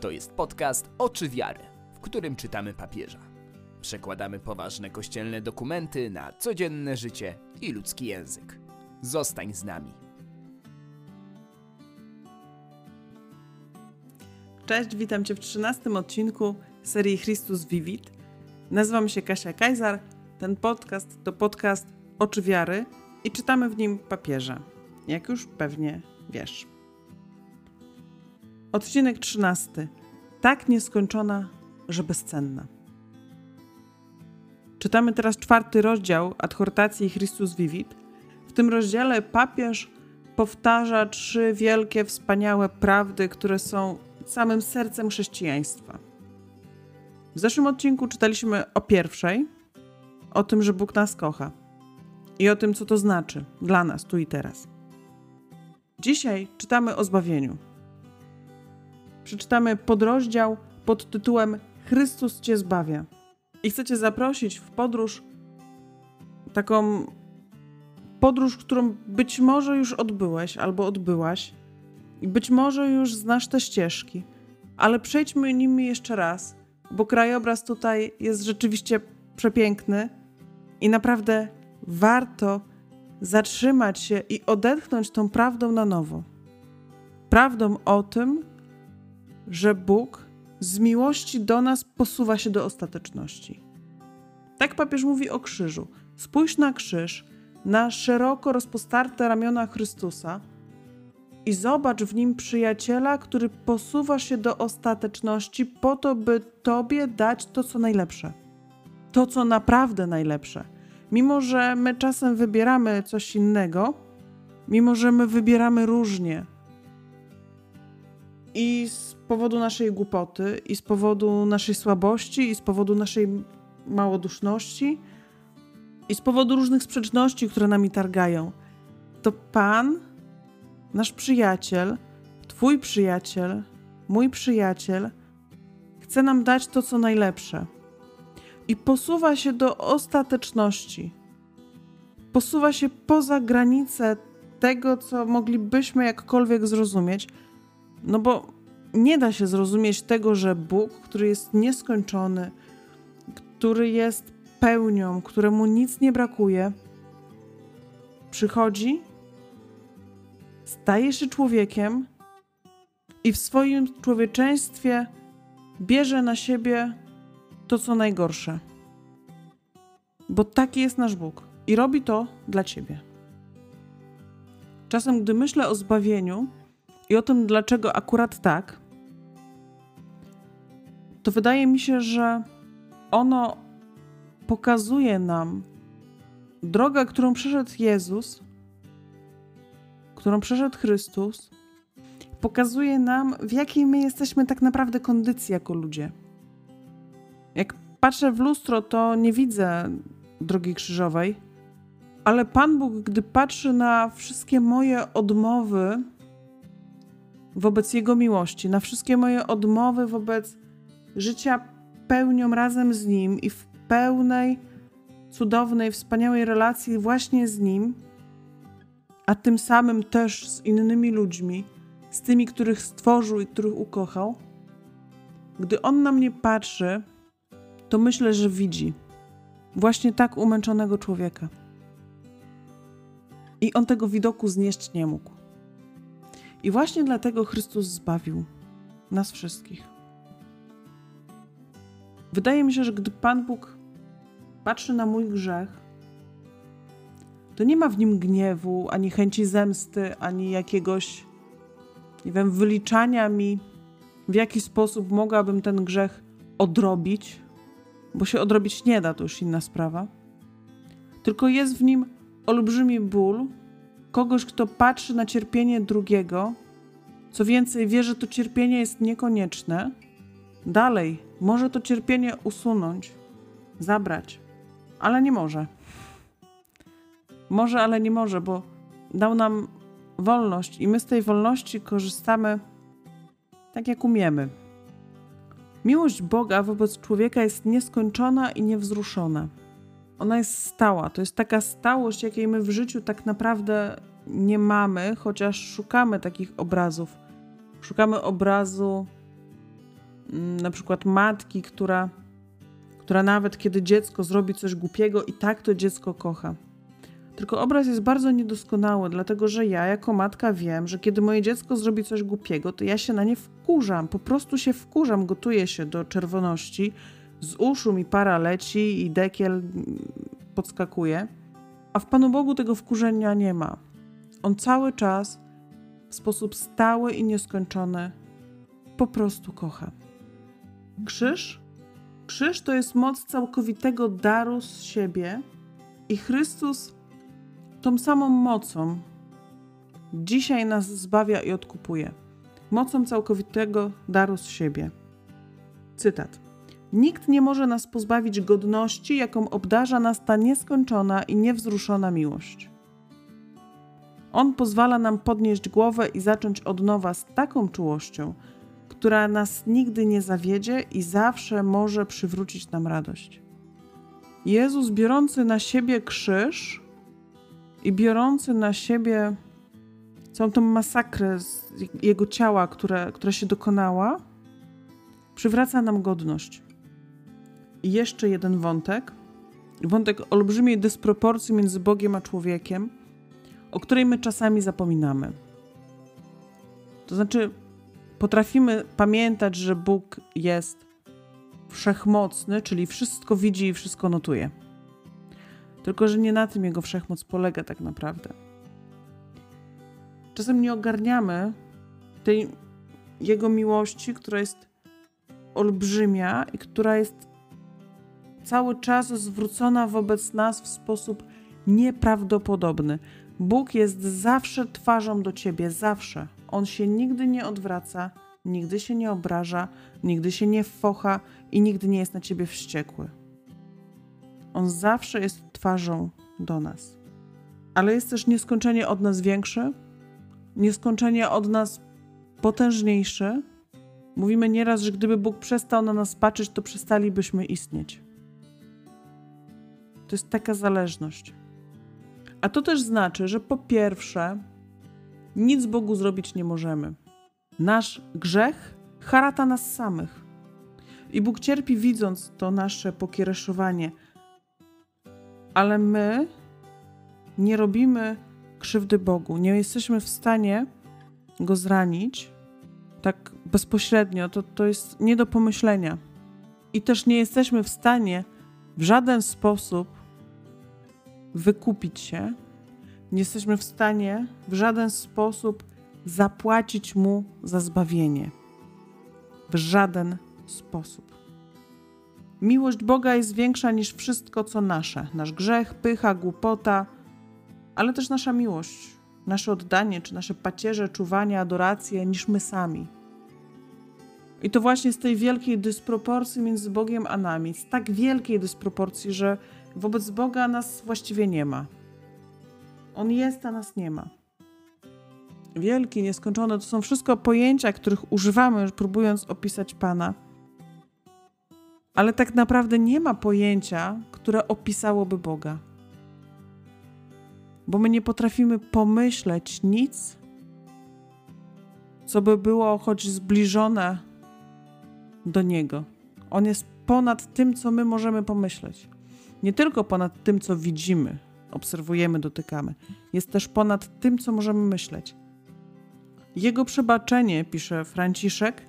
To jest podcast Oczy Wiary, w którym czytamy papieża. Przekładamy poważne kościelne dokumenty na codzienne życie i ludzki język. Zostań z nami. Cześć, witam Cię w 13 odcinku serii Chrystus Vivit. Nazywam się Kasia Kajzar. Ten podcast to podcast Oczy Wiary i czytamy w nim papieża, jak już pewnie wiesz. Odcinek 13. Tak nieskończona, że bezcenna. Czytamy teraz czwarty rozdział adhortacji Chrystus Vivit. W tym rozdziale papież powtarza trzy wielkie, wspaniałe prawdy, które są samym sercem chrześcijaństwa. W zeszłym odcinku czytaliśmy o pierwszej, o tym, że Bóg nas kocha i o tym, co to znaczy dla nas tu i teraz. Dzisiaj czytamy o zbawieniu przeczytamy podrozdział pod tytułem Chrystus Cię zbawia. I chcę Cię zaprosić w podróż, taką podróż, którą być może już odbyłeś albo odbyłaś, i być może już znasz te ścieżki, ale przejdźmy nimi jeszcze raz, bo krajobraz tutaj jest rzeczywiście przepiękny i naprawdę warto zatrzymać się i odetchnąć tą prawdą na nowo. Prawdą o tym, że Bóg z miłości do nas posuwa się do ostateczności. Tak papież mówi o krzyżu. Spójrz na krzyż, na szeroko rozpostarte ramiona Chrystusa i zobacz w nim przyjaciela, który posuwa się do ostateczności po to, by Tobie dać to, co najlepsze. To, co naprawdę najlepsze. Mimo, że my czasem wybieramy coś innego, mimo, że my wybieramy różnie, i z powodu naszej głupoty, i z powodu naszej słabości, i z powodu naszej małoduszności, i z powodu różnych sprzeczności, które nami targają, to Pan, nasz przyjaciel, Twój przyjaciel, mój przyjaciel, chce nam dać to, co najlepsze. I posuwa się do ostateczności. Posuwa się poza granice tego, co moglibyśmy jakkolwiek zrozumieć no bo nie da się zrozumieć tego, że Bóg, który jest nieskończony, który jest pełnią, któremu nic nie brakuje, przychodzi, staje się człowiekiem i w swoim człowieczeństwie bierze na siebie to, co najgorsze. Bo taki jest nasz Bóg i robi to dla ciebie. Czasem, gdy myślę o zbawieniu, i o tym, dlaczego akurat tak, to wydaje mi się, że ono pokazuje nam drogę, którą przeszedł Jezus, którą przeszedł Chrystus, pokazuje nam, w jakiej my jesteśmy tak naprawdę kondycji jako ludzie. Jak patrzę w lustro, to nie widzę drogi krzyżowej, ale Pan Bóg, gdy patrzy na wszystkie moje odmowy, wobec Jego miłości, na wszystkie moje odmowy wobec życia pełnią razem z Nim i w pełnej, cudownej, wspaniałej relacji właśnie z Nim, a tym samym też z innymi ludźmi, z tymi, których stworzył i których ukochał. Gdy On na mnie patrzy, to myślę, że widzi właśnie tak umęczonego człowieka. I on tego widoku znieść nie mógł. I właśnie dlatego Chrystus zbawił nas wszystkich. Wydaje mi się, że gdy Pan Bóg patrzy na mój grzech, to nie ma w nim gniewu, ani chęci zemsty, ani jakiegoś, nie wiem, wyliczania mi, w jaki sposób mogłabym ten grzech odrobić, bo się odrobić nie da, to już inna sprawa. Tylko jest w nim olbrzymi ból, kogoś, kto patrzy na cierpienie drugiego, co więcej, wie, że to cierpienie jest niekonieczne, dalej może to cierpienie usunąć, zabrać, ale nie może. Może, ale nie może, bo dał nam wolność i my z tej wolności korzystamy tak, jak umiemy. Miłość Boga wobec człowieka jest nieskończona i niewzruszona ona jest stała. To jest taka stałość, jakiej my w życiu tak naprawdę nie mamy, chociaż szukamy takich obrazów. Szukamy obrazu na przykład matki, która, która nawet kiedy dziecko zrobi coś głupiego, i tak to dziecko kocha. Tylko obraz jest bardzo niedoskonały, dlatego że ja jako matka wiem, że kiedy moje dziecko zrobi coś głupiego, to ja się na nie wkurzam, po prostu się wkurzam, gotuję się do czerwoności, z uszu mi para leci i dekiel mm, podskakuje, a w Panu Bogu tego wkurzenia nie ma. On cały czas w sposób stały i nieskończony po prostu kocha. Krzyż? Krzyż to jest moc całkowitego daru z siebie i Chrystus tą samą mocą dzisiaj nas zbawia i odkupuje. Mocą całkowitego daru z siebie. Cytat. Nikt nie może nas pozbawić godności, jaką obdarza nas ta nieskończona i niewzruszona miłość. On pozwala nam podnieść głowę i zacząć od nowa z taką czułością, która nas nigdy nie zawiedzie i zawsze może przywrócić nam radość. Jezus, biorący na siebie krzyż i biorący na siebie całą tą masakrę z jego ciała, które, która się dokonała, przywraca nam godność. I jeszcze jeden wątek. Wątek olbrzymiej dysproporcji między Bogiem a człowiekiem, o której my czasami zapominamy. To znaczy, potrafimy pamiętać, że Bóg jest wszechmocny, czyli wszystko widzi i wszystko notuje. Tylko, że nie na tym jego wszechmoc polega tak naprawdę. Czasem nie ogarniamy tej jego miłości, która jest olbrzymia i która jest cały czas zwrócona wobec nas w sposób nieprawdopodobny. Bóg jest zawsze twarzą do ciebie, zawsze. On się nigdy nie odwraca, nigdy się nie obraża, nigdy się nie focha i nigdy nie jest na ciebie wściekły. On zawsze jest twarzą do nas. Ale jest też nieskończenie od nas większy, nieskończenie od nas potężniejszy. Mówimy nieraz, że gdyby Bóg przestał na nas patrzeć, to przestalibyśmy istnieć. To jest taka zależność. A to też znaczy, że po pierwsze, nic Bogu zrobić nie możemy. Nasz grzech harata nas samych. I Bóg cierpi, widząc to nasze pokiereszowanie. Ale my nie robimy krzywdy Bogu. Nie jesteśmy w stanie go zranić tak bezpośrednio. To, to jest nie do pomyślenia. I też nie jesteśmy w stanie w żaden sposób wykupić się, nie jesteśmy w stanie w żaden sposób zapłacić mu za zbawienie. W żaden sposób. Miłość Boga jest większa niż wszystko, co nasze: nasz grzech, pycha, głupota, ale też nasza miłość, nasze oddanie, czy nasze pacierze, czuwanie, adoracje, niż my sami. I to właśnie z tej wielkiej dysproporcji między Bogiem a nami, z tak wielkiej dysproporcji, że wobec Boga nas właściwie nie ma. On jest, a nas nie ma. Wielki, nieskończony to są wszystko pojęcia, których używamy, próbując opisać Pana. Ale tak naprawdę nie ma pojęcia, które opisałoby Boga. Bo my nie potrafimy pomyśleć nic, co by było choć zbliżone do Niego. On jest ponad tym, co my możemy pomyśleć. Nie tylko ponad tym, co widzimy, obserwujemy, dotykamy. Jest też ponad tym, co możemy myśleć. Jego przebaczenie, pisze Franciszek,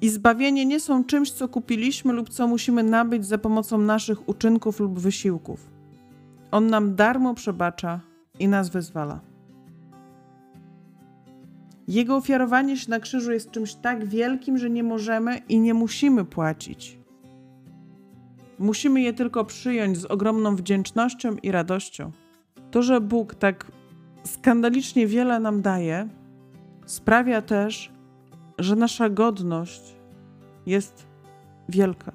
i zbawienie nie są czymś, co kupiliśmy lub co musimy nabyć za pomocą naszych uczynków lub wysiłków. On nam darmo przebacza i nas wyzwala. Jego ofiarowanie się na krzyżu jest czymś tak wielkim, że nie możemy i nie musimy płacić. Musimy je tylko przyjąć z ogromną wdzięcznością i radością. To, że Bóg tak skandalicznie wiele nam daje, sprawia też, że nasza godność jest wielka.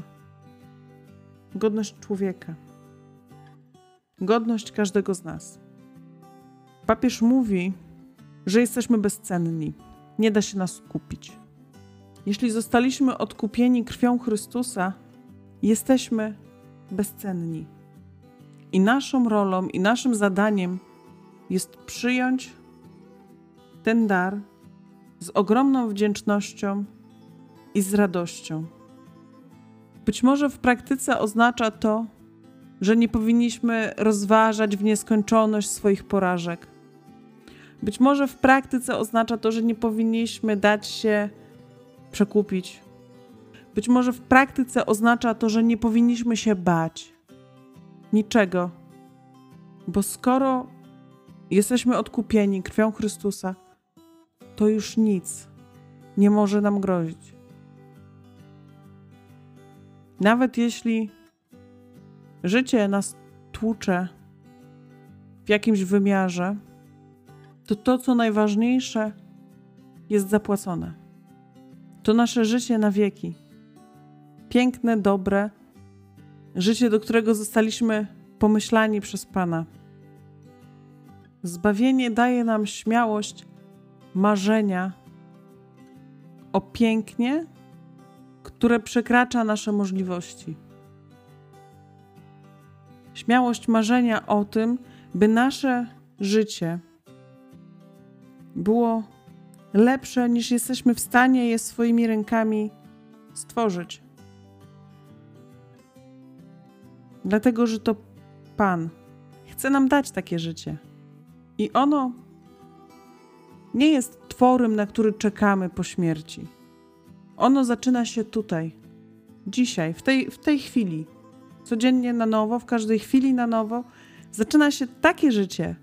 Godność człowieka. Godność każdego z nas. Papież mówi, że jesteśmy bezcenni. Nie da się nas kupić. Jeśli zostaliśmy odkupieni krwią Chrystusa, jesteśmy bezcenni. I naszą rolą, i naszym zadaniem jest przyjąć ten dar z ogromną wdzięcznością i z radością. Być może w praktyce oznacza to, że nie powinniśmy rozważać w nieskończoność swoich porażek. Być może w praktyce oznacza to, że nie powinniśmy dać się przekupić. Być może w praktyce oznacza to, że nie powinniśmy się bać niczego, bo skoro jesteśmy odkupieni krwią Chrystusa, to już nic nie może nam grozić. Nawet jeśli życie nas tłucze w jakimś wymiarze, to to, co najważniejsze, jest zapłacone. To nasze życie na wieki. Piękne, dobre, życie, do którego zostaliśmy pomyślani przez Pana. Zbawienie daje nam śmiałość marzenia o pięknie, które przekracza nasze możliwości. Śmiałość marzenia o tym, by nasze życie było lepsze niż jesteśmy w stanie je swoimi rękami stworzyć. Dlatego, że to Pan chce nam dać takie życie. I ono nie jest tworem, na który czekamy po śmierci. Ono zaczyna się tutaj, dzisiaj, w tej, w tej chwili. Codziennie na nowo, w każdej chwili na nowo. Zaczyna się takie życie,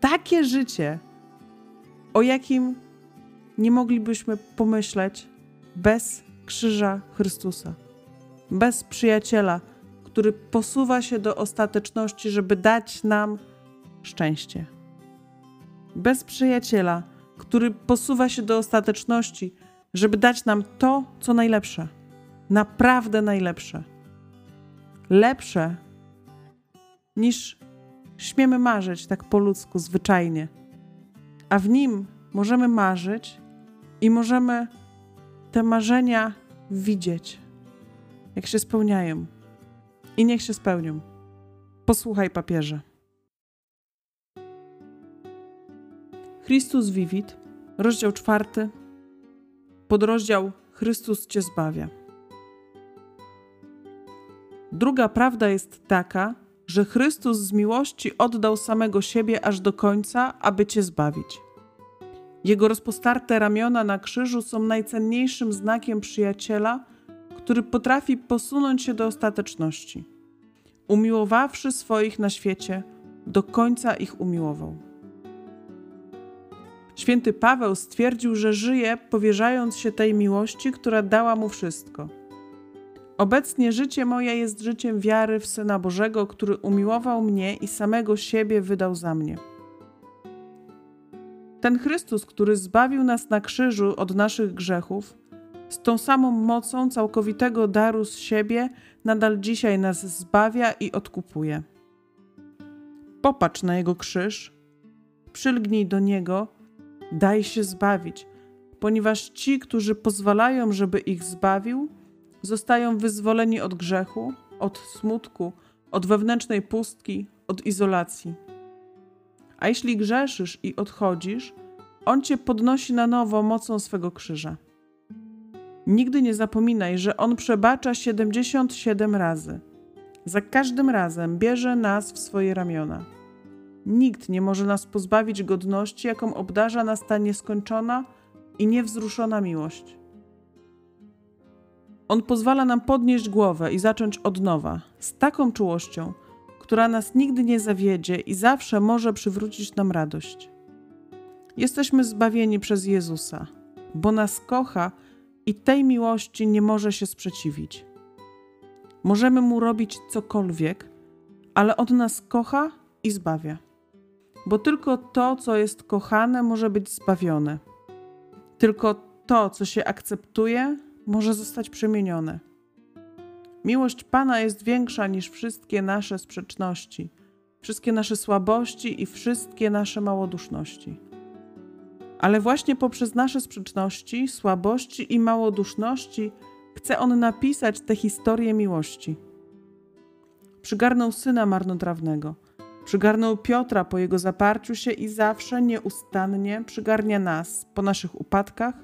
takie życie, o jakim nie moglibyśmy pomyśleć bez krzyża Chrystusa, bez przyjaciela, który posuwa się do ostateczności, żeby dać nam szczęście. Bez przyjaciela, który posuwa się do ostateczności, żeby dać nam to, co najlepsze. Naprawdę najlepsze. Lepsze niż śmiemy marzyć tak po ludzku, zwyczajnie. A w nim możemy marzyć i możemy te marzenia widzieć, jak się spełniają. I niech się spełnią. Posłuchaj papieże. Chrystus Vivit, rozdział czwarty, podrozdział Chrystus Cię zbawia. Druga prawda jest taka, że Chrystus z miłości oddał samego siebie aż do końca, aby Cię zbawić. Jego rozpostarte ramiona na krzyżu są najcenniejszym znakiem przyjaciela, który potrafi posunąć się do ostateczności. Umiłowawszy swoich na świecie, do końca ich umiłował. Święty Paweł stwierdził, że żyje, powierzając się tej miłości, która dała mu wszystko. Obecnie życie moje jest życiem wiary w Syna Bożego, który umiłował mnie i samego siebie wydał za mnie. Ten Chrystus, który zbawił nas na krzyżu od naszych grzechów, z tą samą mocą całkowitego daru z siebie, nadal dzisiaj nas zbawia i odkupuje. Popatrz na Jego krzyż, przylgnij do Niego, daj się zbawić, ponieważ ci, którzy pozwalają, żeby ich zbawił, zostają wyzwoleni od grzechu, od smutku, od wewnętrznej pustki, od izolacji. A jeśli grzeszysz i odchodzisz, On cię podnosi na nowo mocą swego krzyża. Nigdy nie zapominaj, że On przebacza 77 razy. Za każdym razem bierze nas w swoje ramiona. Nikt nie może nas pozbawić godności, jaką obdarza nas ta nieskończona i niewzruszona miłość. On pozwala nam podnieść głowę i zacząć od nowa, z taką czułością, która nas nigdy nie zawiedzie i zawsze może przywrócić nam radość. Jesteśmy zbawieni przez Jezusa, bo nas kocha i tej miłości nie może się sprzeciwić. Możemy mu robić cokolwiek, ale on nas kocha i zbawia. Bo tylko to, co jest kochane, może być zbawione. Tylko to, co się akceptuje, może zostać przemienione. Miłość Pana jest większa niż wszystkie nasze sprzeczności, wszystkie nasze słabości i wszystkie nasze małoduszności. Ale właśnie poprzez nasze sprzeczności, słabości i małoduszności chce On napisać tę historię miłości. Przygarnął syna marnotrawnego, przygarnął Piotra po jego zaparciu się i zawsze nieustannie przygarnia nas po naszych upadkach,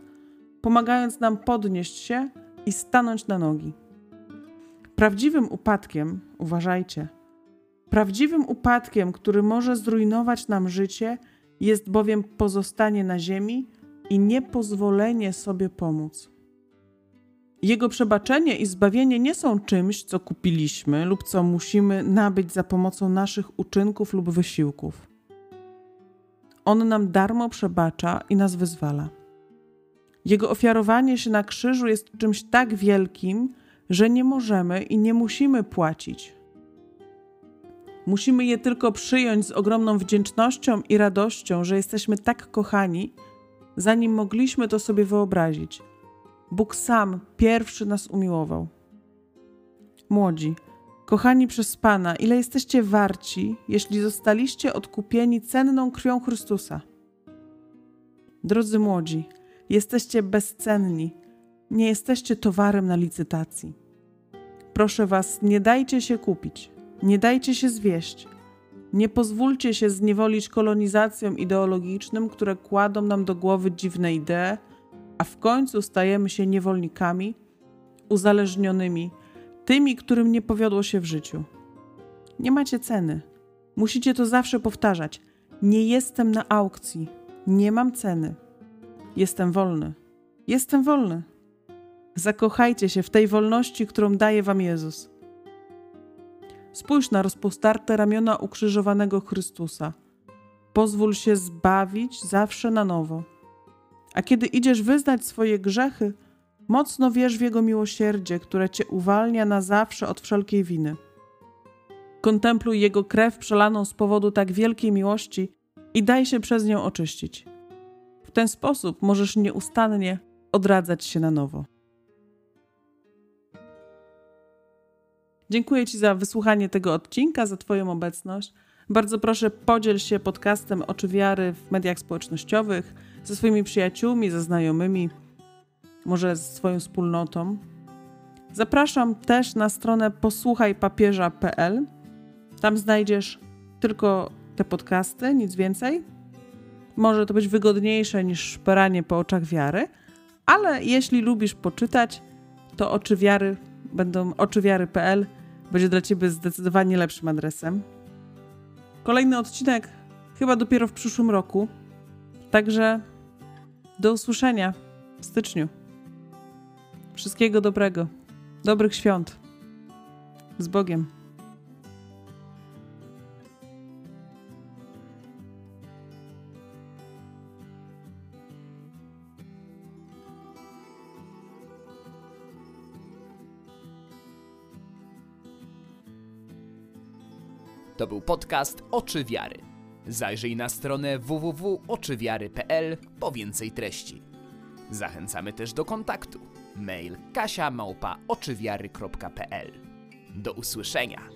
pomagając nam podnieść się i stanąć na nogi. Prawdziwym upadkiem, uważajcie, prawdziwym upadkiem, który może zrujnować nam życie, jest bowiem pozostanie na ziemi i niepozwolenie sobie pomóc. Jego przebaczenie i zbawienie nie są czymś, co kupiliśmy lub co musimy nabyć za pomocą naszych uczynków lub wysiłków. On nam darmo przebacza i nas wyzwala. Jego ofiarowanie się na krzyżu jest czymś tak wielkim, że nie możemy i nie musimy płacić. Musimy je tylko przyjąć z ogromną wdzięcznością i radością, że jesteśmy tak kochani, zanim mogliśmy to sobie wyobrazić. Bóg sam pierwszy nas umiłował. Młodzi, kochani przez Pana, ile jesteście warci, jeśli zostaliście odkupieni cenną krwią Chrystusa? Drodzy młodzi, jesteście bezcenni, nie jesteście towarem na licytacji. Proszę Was, nie dajcie się kupić, nie dajcie się zwieść. Nie pozwólcie się zniewolić kolonizacjom ideologicznym, które kładą nam do głowy dziwne idee, a w końcu stajemy się niewolnikami, uzależnionymi, tymi, którym nie powiodło się w życiu. Nie macie ceny. Musicie to zawsze powtarzać. Nie jestem na aukcji. Nie mam ceny. Jestem wolny. Jestem wolny. Zakochajcie się w tej wolności, którą daje Wam Jezus. Spójrz na rozpostarte ramiona ukrzyżowanego Chrystusa. Pozwól się zbawić zawsze na nowo. A kiedy idziesz wyznać swoje grzechy, mocno wierz w Jego miłosierdzie, które Cię uwalnia na zawsze od wszelkiej winy. Kontempluj Jego krew przelaną z powodu tak wielkiej miłości i daj się przez nią oczyścić. W ten sposób możesz nieustannie odradzać się na nowo. Dziękuję Ci za wysłuchanie tego odcinka, za Twoją obecność. Bardzo proszę, podziel się podcastem Oczy Wiary w mediach społecznościowych ze swoimi przyjaciółmi, ze znajomymi, może z swoją wspólnotą. Zapraszam też na stronę posłuchajpapieża.pl. Tam znajdziesz tylko te podcasty, nic więcej. Może to być wygodniejsze niż szperanie po oczach wiary, ale jeśli lubisz poczytać, to oczy wiary będą oczywiary.pl będzie dla ciebie zdecydowanie lepszym adresem. Kolejny odcinek chyba dopiero w przyszłym roku. Także do usłyszenia w styczniu. Wszystkiego dobrego. Dobrych świąt. Z Bogiem. Podcast Oczy Wiary. Zajrzyj na stronę www.oczywiary.pl po więcej treści. Zachęcamy też do kontaktu. Mail kasia Do usłyszenia.